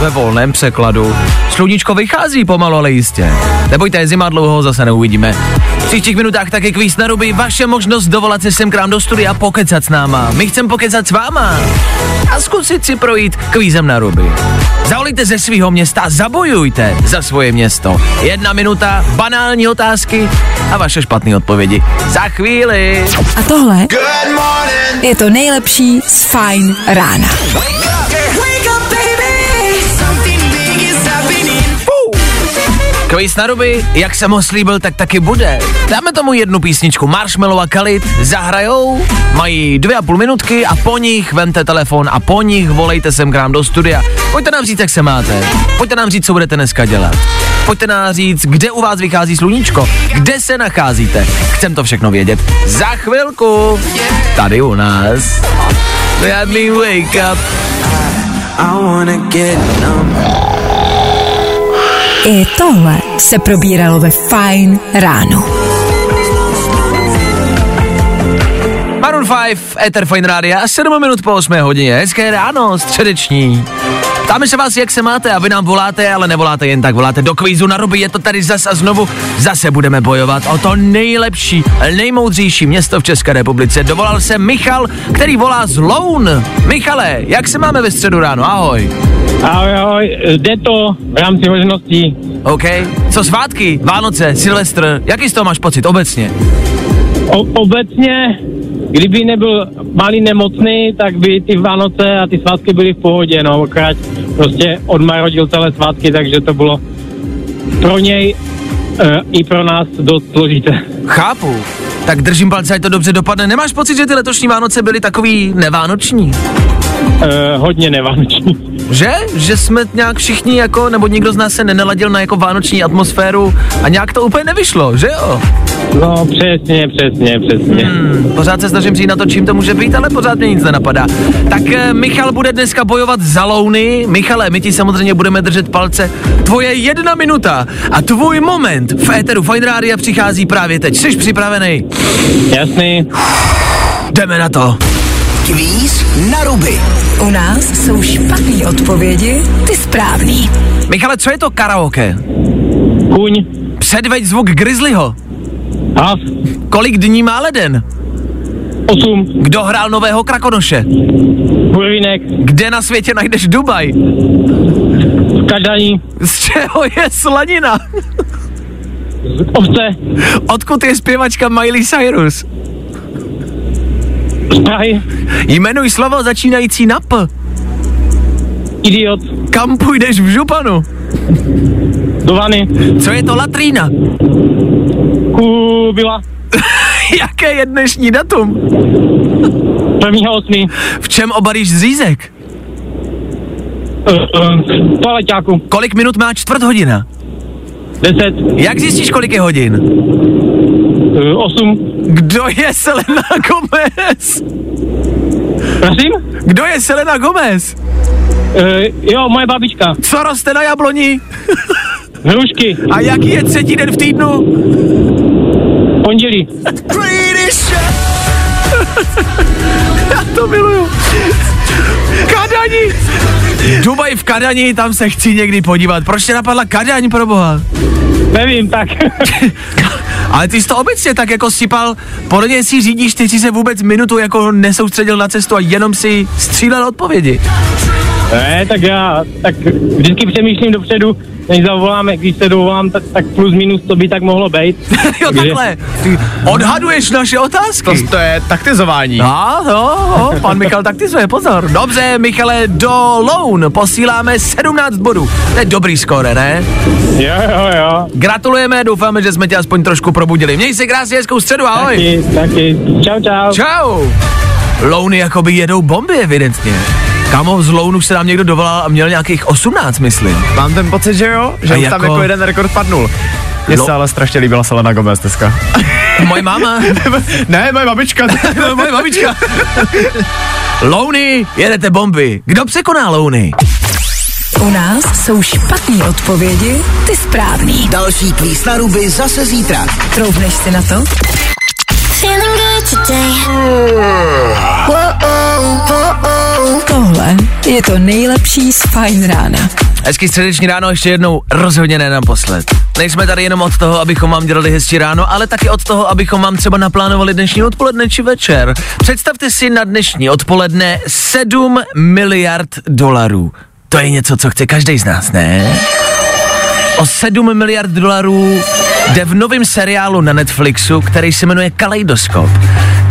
Speaker 3: ve volném překladu. Sluníčko vychází pomalu, ale jistě. Nebojte, zima dlouho zase neuvidíme. V příštích minutách taky kvíz na ruby, vaše možnost dovolat se sem k nám do studia a pokecat s náma. My chceme pokecat s váma a zkusit si projít kvízem na ruby. Zavolejte ze svého města, zabojujte za svoje město. Jedna minuta, banální otázky a vaše špatné odpovědi. Za chvíli.
Speaker 2: A tohle je to nejlepší z Fine Rána.
Speaker 3: Kvíz na ruby, jak jsem ho slíbil, tak taky bude. Dáme tomu jednu písničku. Marshmallow a Khalid zahrajou, mají dvě a půl minutky a po nich vemte telefon a po nich volejte sem k nám do studia. Pojďte nám říct, jak se máte. Pojďte nám říct, co budete dneska dělat. Pojďte nám říct, kde u vás vychází sluníčko, kde se nacházíte. Chcem to všechno vědět. Za chvilku. Tady u nás. Let me wake up.
Speaker 2: I tohle se probíralo ve Fine Ráno.
Speaker 3: Maroon 5, Ether Fine Radio, 7 minut po 8 hodině, hezké ráno, středeční. Ptáme se vás, jak se máte a vy nám voláte, ale nevoláte jen tak, voláte do kvízu na ruby, je to tady zas a znovu. Zase budeme bojovat o to nejlepší, nejmoudřejší město v České republice. Dovolal se Michal, který volá z Loun. Michale, jak se máme ve středu ráno, ahoj.
Speaker 11: Ahoj, ahoj, jde to v rámci možností.
Speaker 3: OK, co svátky, Vánoce, Silvestr, jaký z toho máš pocit obecně?
Speaker 11: O, obecně, kdyby nebyl malý nemocný, tak by ty Vánoce a ty svátky byly v pohodě, no, akorát prostě odmarodil celé svátky, takže to bylo pro něj e, i pro nás dost složité.
Speaker 3: Chápu. Tak držím palce, ať to dobře dopadne. Nemáš pocit, že ty letošní Vánoce byly takový nevánoční?
Speaker 11: E, hodně nevánoční.
Speaker 3: Že? Že jsme nějak všichni jako, nebo nikdo z nás se nenaladil na jako vánoční atmosféru a nějak to úplně nevyšlo, že jo?
Speaker 11: No, přesně, přesně, přesně.
Speaker 3: Hmm, pořád se snažím přijít na to, čím to může být, ale pořád mě nic nenapadá. Tak eh, Michal bude dneska bojovat za louny. Michale, my ti samozřejmě budeme držet palce. Tvoje jedna minuta a tvůj moment v éteru Fine Rádia přichází právě teď. Jsi připravený?
Speaker 11: Jasný.
Speaker 3: Jdeme na to.
Speaker 12: Kvíz na ruby.
Speaker 2: U nás jsou špatné odpovědi, ty správný.
Speaker 3: Michale, co je to karaoke?
Speaker 11: Kuň.
Speaker 3: Předveď zvuk grizzlyho.
Speaker 11: Has.
Speaker 3: Kolik dní má leden?
Speaker 11: Osm.
Speaker 3: Kdo hrál nového krakonoše?
Speaker 11: Hurvínek.
Speaker 3: Kde na světě najdeš Dubaj?
Speaker 11: Kadaní.
Speaker 3: Z čeho je slanina?
Speaker 11: Z ovce.
Speaker 3: Odkud je zpěvačka Miley Cyrus?
Speaker 11: Z Prahy.
Speaker 3: Jmenuj slovo začínající na P.
Speaker 11: Idiot.
Speaker 3: Kam půjdeš v županu?
Speaker 11: Do vany.
Speaker 3: Co je to latrína?
Speaker 11: Kubila.
Speaker 3: Jaké je dnešní datum?
Speaker 11: Prvního osmi.
Speaker 3: V čem obalíš zřízek?
Speaker 11: Uh, uh, toaleťáku.
Speaker 3: Kolik minut má čtvrt hodina?
Speaker 11: Deset.
Speaker 3: Jak zjistíš, kolik je hodin?
Speaker 11: Uh, osm.
Speaker 3: Kdo je Selena Gomez?
Speaker 11: Prosím?
Speaker 3: Kdo je Selena Gomez?
Speaker 11: Uh, jo, moje babička.
Speaker 3: Co roste na jabloni?
Speaker 11: Hrušky.
Speaker 3: A jaký je třetí den v týdnu?
Speaker 11: Pondělí.
Speaker 3: Já to miluju. Kadani! Dubaj v Kadani, tam se chci někdy podívat. Proč tě napadla Kadaň, pro boha?
Speaker 11: Nevím, tak.
Speaker 3: Ale ty jsi to obecně tak jako sypal, podle si řídíš, ty jsi se vůbec minutu jako nesoustředil na cestu a jenom si střílel odpovědi.
Speaker 11: Ne, tak já tak vždycky přemýšlím dopředu, než zavoláme, když se dovolám, tak, tak plus minus, co by tak mohlo být.
Speaker 3: jo, takhle. Ty odhaduješ naše otázky.
Speaker 4: To, to je taktizování.
Speaker 3: No, no, no, pan Michal taktizuje, pozor. Dobře, Michale, do Loun posíláme 17 bodů. To je dobrý skóre, ne?
Speaker 11: Jo, jo, jo.
Speaker 3: Gratulujeme, doufáme, že jsme tě aspoň trošku probudili. Měj si krásně hezkou středu, ahoj.
Speaker 11: Taky, taky. Čau, čau.
Speaker 3: Čau. Louny jakoby jedou bomby, evidentně. Kámo, z Lounu se nám někdo dovolal a měl nějakých 18, myslím.
Speaker 4: Mám ten pocit, že jo? Že
Speaker 3: A jako-
Speaker 4: tam jako jeden rekord padnul. Mně
Speaker 3: Lo-
Speaker 4: se ale strašně líbila Selena Gomez dneska.
Speaker 3: Moje máma.
Speaker 4: ne, moje babička.
Speaker 3: Moje babička. Louny, jedete bomby. Kdo překoná Louny?
Speaker 2: U nás jsou špatné odpovědi, ty správný.
Speaker 12: Další kvíz na ruby zase zítra.
Speaker 2: Troufneš si na to? Tohle je to nejlepší z Fine Rána.
Speaker 3: Hezký středeční ráno ještě jednou, rozhodně ne naposled. Nejsme tady jenom od toho, abychom vám dělali hezčí ráno, ale taky od toho, abychom vám třeba naplánovali dnešní odpoledne či večer. Představte si na dnešní odpoledne 7 miliard dolarů. To je něco, co chce každý z nás, ne? O 7 miliard dolarů jde v novém seriálu na Netflixu, který se jmenuje Kaleidoskop.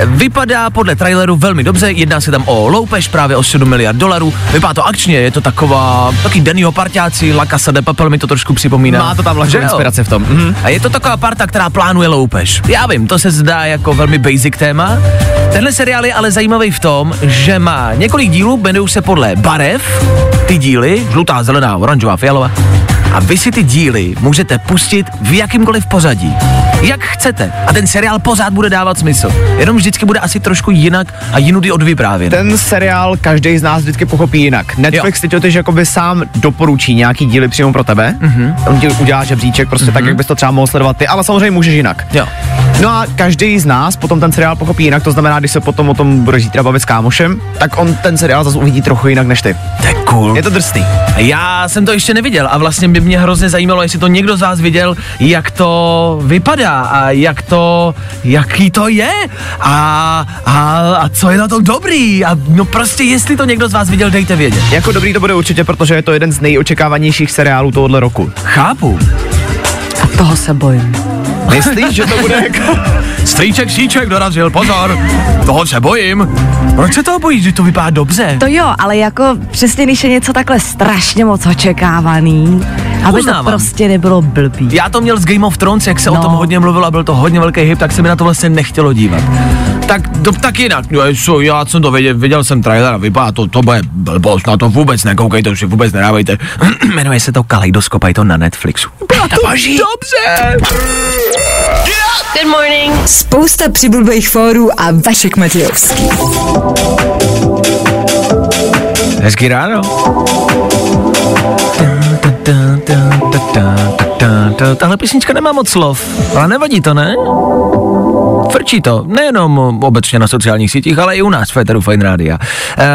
Speaker 3: Vypadá podle traileru velmi dobře, jedná se tam o loupež právě o 7 miliard dolarů. Vypadá to akčně, je to taková, taky Dannyho parťáci, La Casa de Papel mi to trošku připomíná.
Speaker 4: Má to tam lehkou
Speaker 3: jo?
Speaker 4: inspiraci v tom. Mhm.
Speaker 3: A je to taková parta, která plánuje loupež. Já vím, to se zdá jako velmi basic téma. Tenhle seriál je ale zajímavý v tom, že má několik dílů, jmenují se podle barev, ty díly, žlutá, zelená, oranžová, fialová. A vy si ty díly můžete pustit v jakýmkoliv pořadí. Jak chcete. A ten seriál pořád bude dávat smysl. Jenom vždycky bude asi trošku jinak a jinudy odvyprávěn.
Speaker 4: Ten seriál každý z nás vždycky pochopí jinak. Netflix teď totiž jakoby sám doporučí nějaký díly přímo pro tebe. Mm-hmm. On ti udělá žebříček, prostě mm-hmm. tak, jak bys to třeba mohl sledovat ty, ale samozřejmě můžeš jinak.
Speaker 3: Jo.
Speaker 4: No a každý z nás potom ten seriál pochopí jinak, to znamená, když se potom o tom bude zítra bavit s kámošem, tak on ten seriál zase uvidí trochu jinak než ty.
Speaker 3: To je cool.
Speaker 4: Je to drsný.
Speaker 3: Já jsem to ještě neviděl a vlastně by mě hrozně zajímalo, jestli to někdo z vás viděl, jak to vypadá a jak to, jaký to je a, a, a co je na tom dobrý a no prostě jestli to někdo z vás viděl, dejte vědět.
Speaker 4: Jako dobrý to bude určitě, protože je to jeden z nejočekávanějších seriálů tohohle roku.
Speaker 3: Chápu.
Speaker 7: A toho se bojím.
Speaker 4: Myslíš, že to bude jako...
Speaker 3: Strýček, síček dorazil, pozor, toho se bojím. Proč se toho bojíš, že to vypadá dobře?
Speaker 7: To jo, ale jako přesně, když je něco takhle strašně moc očekávaný, aby
Speaker 3: Uznávám.
Speaker 7: to prostě nebylo blbý.
Speaker 3: Já to měl z Game of Thrones, jak se no. o
Speaker 7: No.
Speaker 3: tom hodně mluvilo a byl to hodně velký hype, tak se mi na to vlastně nechtělo dívat. Tak, to, tak jinak, no, já jsem to viděl, viděl jsem trailer a vypadá to, to bude blbost, na to vůbec nekoukejte, už si vůbec nedávejte. Jmenuje se to Kaleidoskop a je to na Netflixu. Vypadá to
Speaker 2: boží.
Speaker 3: dobře.
Speaker 2: Good morning. Spousta přibulbých fórů a Vašek Matějovský.
Speaker 3: Hezký ráno. Ta, ta, tahle písnička nemá moc slov, ale nevadí to, ne? Frčí to, nejenom obecně na sociálních sítích, ale i u nás v Féteru Fine Rádia. E,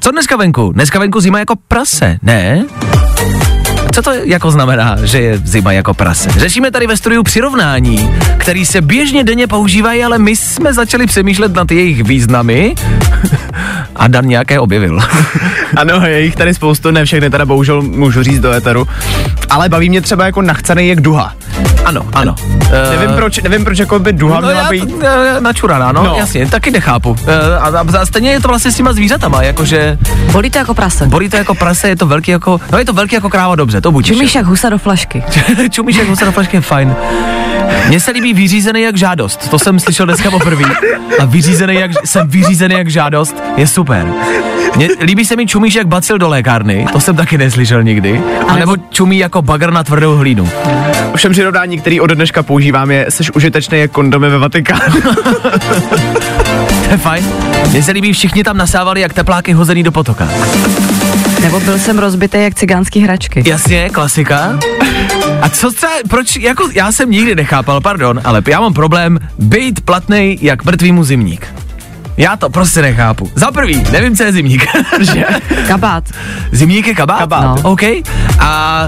Speaker 3: co dneska venku? Dneska venku zima jako prase, ne? Co to jako znamená, že je zima jako prase? Řešíme tady ve studiu přirovnání, který se běžně denně používají, ale my jsme začali přemýšlet nad jejich významy a Dan nějaké objevil.
Speaker 4: Ano, je jich tady spoustu, ne všechny teda bohužel můžu říct do éteru. Ale baví mě třeba jako nachcený jak duha.
Speaker 3: Ano, ano.
Speaker 4: Nevím proč, nevím proč jako by duha
Speaker 3: no,
Speaker 4: měla
Speaker 3: já,
Speaker 4: být.
Speaker 3: eh, načuraná, no,
Speaker 4: No.
Speaker 3: jasně, taky nechápu. Eh, A, a, a stejně je to vlastně s těma zvířatama, jakože
Speaker 7: Bolí to jako prase.
Speaker 3: bolí to jako prase, je to velký jako, no je to velký jako kráva, dobře, to budíš.
Speaker 7: Čumíš jak husa do flašky.
Speaker 3: Čumíš jak husa do flašky je fajn. Mně se líbí vyřízený jak žádost, to jsem slyšel dneska poprvé. A vyřízený jak, jsem vyřízený jak žádost je super. Mně, líbí se mi čumíš jak bacil do lékárny, to jsem taky neslyšel nikdy. A nebo čumí jako bagr na tvrdou hlínu.
Speaker 4: Všem přirovnání, který od dneška používám, je seš užitečný jak kondomy ve Vatikánu.
Speaker 3: To je fajn. Mně se líbí, všichni tam nasávali jak tepláky hozený do potoka.
Speaker 7: Nebo byl jsem rozbitý jak cigánský hračky.
Speaker 3: Jasně, klasika. A co třeba, proč, jako já jsem nikdy nechápal, pardon, ale já mám problém být platnej jak mrtvýmu zimník. Já to prostě nechápu. Za prvý, nevím, co je zimník. že?
Speaker 7: Kabát.
Speaker 3: Zimník je kabát?
Speaker 4: Kabát.
Speaker 3: No. OK. A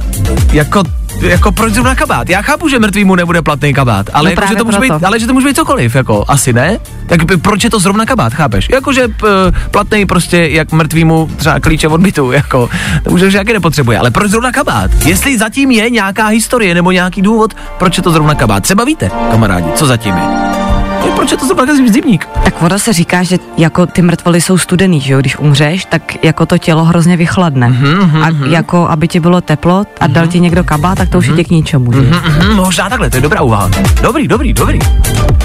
Speaker 3: jako jako proč zrovna kabát? Já chápu, že mrtvýmu nebude platný kabát, ale,
Speaker 7: No
Speaker 3: jako, že to může být, ale že to může být cokoliv, jako asi ne? Tak proč je to zrovna kabát, chápeš? Jakože p- platný prostě jak mrtvýmu třeba klíče od bytu, jako to už jaký nepotřebuje, ale proč zrovna kabát? Jestli zatím je nějaká historie nebo nějaký důvod, proč je to zrovna kabát? Třeba víte, kamarádi, co zatím je? Tak Proč je to zrovna zimník?
Speaker 7: Tak voda se říká, že jako ty mrtvoly jsou studený, že jo? Když umřeš, tak jako to tělo hrozně vychladne.
Speaker 3: Mhm,
Speaker 7: a jako, aby ti bylo teplo a dal ti někdo kabát, tak to už je tě k ničemu, jo?
Speaker 3: Mhm, možná takhle, to je dobrá úvaha. Dobrý, dobrý, dobrý.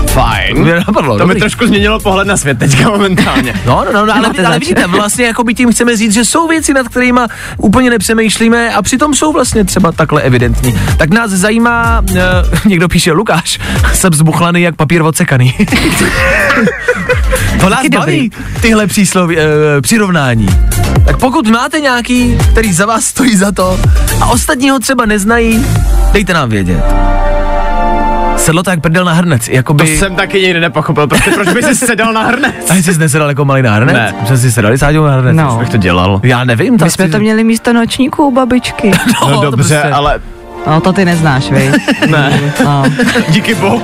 Speaker 4: Fajn.
Speaker 3: Mě napadlo,
Speaker 4: to mi
Speaker 3: dobrý.
Speaker 4: trošku změnilo pohled na svět teďka momentálně.
Speaker 3: No, no, no, no ale,
Speaker 7: Máte
Speaker 3: ale
Speaker 7: zač.
Speaker 3: vidíte, vlastně jako by tím chceme říct, že jsou věci, nad kterými úplně nepřemýšlíme a přitom jsou vlastně třeba takhle evidentní. Tak nás zajímá, uh, někdo píše Lukáš, jsem zbuchlaný jak papír odsekaný. to nás
Speaker 7: Taky
Speaker 3: baví, tyhle přísloví, uh, přirovnání. Tak pokud máte nějaký, který za vás stojí za to a ostatní ho třeba neznají, dejte nám vědět. Sedlo to jak prdel na hrnec,
Speaker 4: To
Speaker 3: jakoby...
Speaker 4: jsem taky nikdy nepochopil, prostě proč by si sedal na hrnec?
Speaker 3: A jsi nesedal jako malý na hrnec?
Speaker 4: Ne.
Speaker 3: Že jsi sedal Sáďou na hrnec?
Speaker 7: No.
Speaker 4: Jak to dělal?
Speaker 3: Já nevím.
Speaker 7: My jsme to měli místo nočníků u babičky.
Speaker 4: No,
Speaker 3: to
Speaker 4: dobře,
Speaker 3: prostě-
Speaker 4: ale
Speaker 7: No to ty neznáš, vej.
Speaker 4: ne.
Speaker 7: No.
Speaker 4: Díky bohu.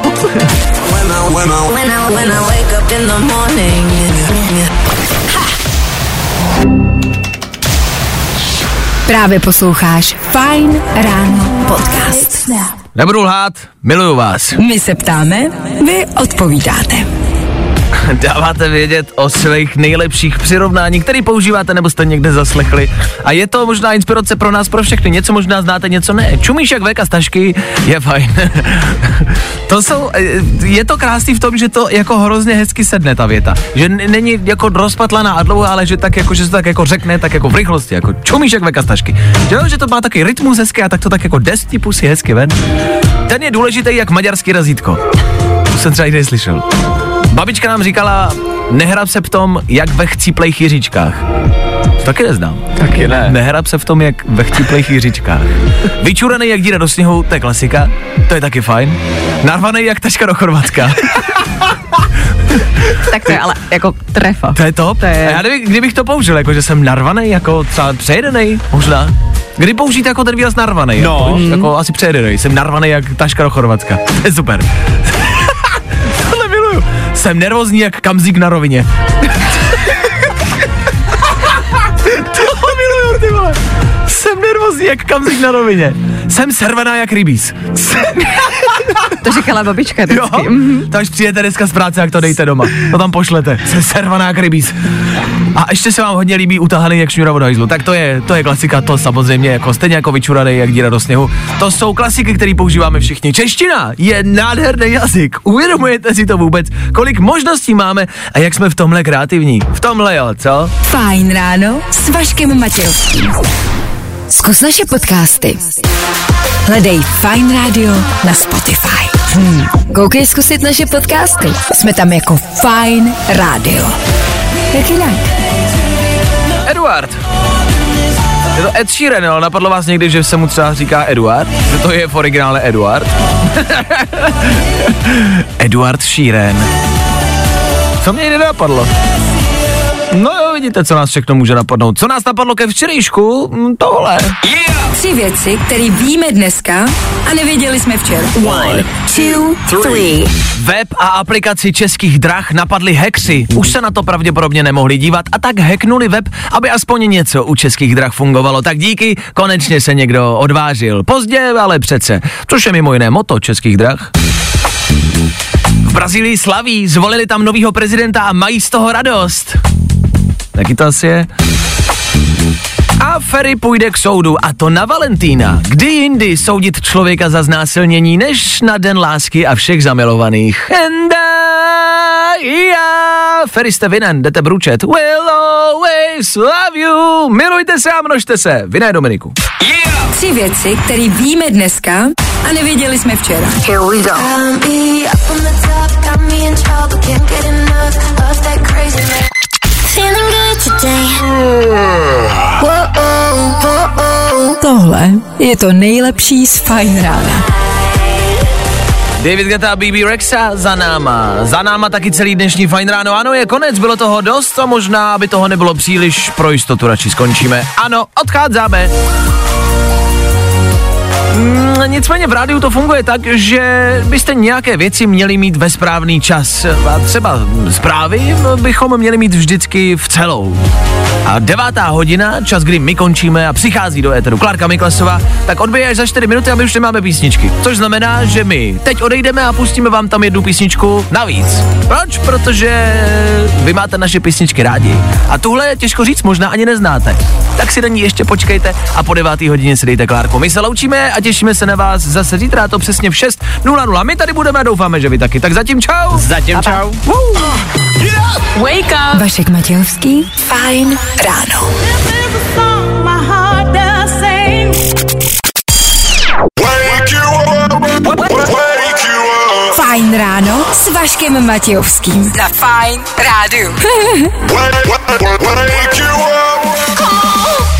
Speaker 2: Právě posloucháš Fine Ráno podcast.
Speaker 3: Nebudu lhát, miluju vás.
Speaker 2: My se ptáme, vy odpovídáte.
Speaker 3: Dáváte vědět o svých nejlepších přirovnání, který používáte nebo jste někde zaslechli. A je to možná inspirace pro nás, pro všechny. Něco možná znáte, něco ne. Čumíš jak veka z tašky, je fajn. to jsou, eh, je to krásný v tom, že to jako hrozně hezky sedne ta věta. Že není jako rozpatlaná a dlouhá, ale že tak jako, že se to tak jako řekne, tak jako v rychlosti, jako čumíš jak veka z tašky. Že, že to má taky rytmus hezky a tak to tak jako ty pusy hezky ven. Ten je důležitý jak maďarský razítko. To jsem třeba nikdy neslyšel. Babička nám říkala, nehrab se v tom, jak ve chcíplejch jiříčkách. Taky neznám.
Speaker 4: Taky ne.
Speaker 3: Nehrab se v tom, jak ve chcíplejch jiříčkách. Vyčuraný jak díra do sněhu, to je klasika. To je taky fajn. Narvaný jak taška do Chorvatska.
Speaker 7: Tak to je ale jako trefa.
Speaker 3: To je top.
Speaker 7: To je-
Speaker 3: A já nevím, kdybych to použil, jako že jsem narvaný, jako třeba přejedený, možná. Kdy použít jako ten výraz narvaný?
Speaker 4: No.
Speaker 3: Jako, jako asi přejedený. Jsem narvaný jak taška do Chorvatska. To je super. Jsem nervózní jak kamzík na rovině. Tohle miluju, ty vole. Jsem nervózní jak kamzík na rovině. Jsem servená jak rybíz.
Speaker 7: To říkala babička
Speaker 3: Jo,
Speaker 7: vždycky. Mhm.
Speaker 3: to až přijete dneska z práce, jak to dejte doma. To tam pošlete. Jsem servaná jak rybíz. A ještě se vám hodně líbí utahaný jak šňůra od hajzlu. Tak to je, to je klasika, to samozřejmě jako stejně jako vyčuraný jak díra do sněhu. To jsou klasiky, které používáme všichni. Čeština je nádherný jazyk. Uvědomujete si to vůbec, kolik možností máme a jak jsme v tomhle kreativní? V tomhle jo, co?
Speaker 2: Fajn ráno s Vaškem Matějovským. Zkus naše podcasty. Hledej Fine Radio na Spotify. Hmm. Koukej zkusit naše podcasty. Jsme tam jako Fine Radio. Jak jinak?
Speaker 3: Eduard. Je to Ed Sheeran, ale napadlo vás někdy, že se mu třeba říká Eduard? Že to je v originále Eduard? Eduard Sheeran. Co mě nenapadlo? Vidíte, co nás všechno může napadnout. Co nás napadlo ke včerejšku? Hm, Tohle.
Speaker 2: Yeah! Tři věci, které víme dneska a nevěděli jsme včera. One, two, three.
Speaker 3: Web a aplikaci českých drah napadly hexy. Už se na to pravděpodobně nemohli dívat a tak hacknuli web, aby aspoň něco u českých drah fungovalo. Tak díky, konečně se někdo odvážil. Pozdě, ale přece. Což je mimo jiné moto českých drah. V Brazílii slaví, zvolili tam novýho prezidenta a mají z toho radost. Taky to asi je. A Ferry půjde k soudu a to na Valentína. Kdy jindy soudit člověka za znásilnění, než na den lásky a všech zamilovaných. And I, yeah. Ferry jste vinen, jdete bručet. Will always love you. Milujte se a množte se. Viné Dominiku.
Speaker 2: Yeah! Tři věci, které víme dneska a nevěděli jsme včera. Here we go. Tohle je to nejlepší z Fine Rána.
Speaker 3: David Geta a BB Rexa za náma. Za náma taky celý dnešní fajn ráno. Ano, je konec, bylo toho dost a možná, aby toho nebylo příliš, pro jistotu radši skončíme. Ano, odcházíme. Mm, nicméně v rádiu to funguje tak, že byste nějaké věci měli mít ve správný čas. A třeba zprávy bychom měli mít vždycky v celou. A devátá hodina, čas, kdy my končíme a přichází do éteru Klárka Miklasová, tak odbije až za 4 minuty a my už nemáme písničky. Což znamená, že my teď odejdeme a pustíme vám tam jednu písničku navíc. Proč? Protože vy máte naše písničky rádi. A tuhle je těžko říct, možná ani neznáte. Tak si na ní ještě počkejte a po devátý hodině si dejte Klárku. My se loučíme a těšíme se na vás zase zítra, a to přesně v 6.00. My tady budeme a doufáme, že vy taky. Tak zatím čau.
Speaker 4: Zatím čau.
Speaker 2: Wake up! Vašek Matějovský, fajn ráno. Fajn ráno s Vaškem Matějovským. Za Fajn rádu.
Speaker 6: Wake you up.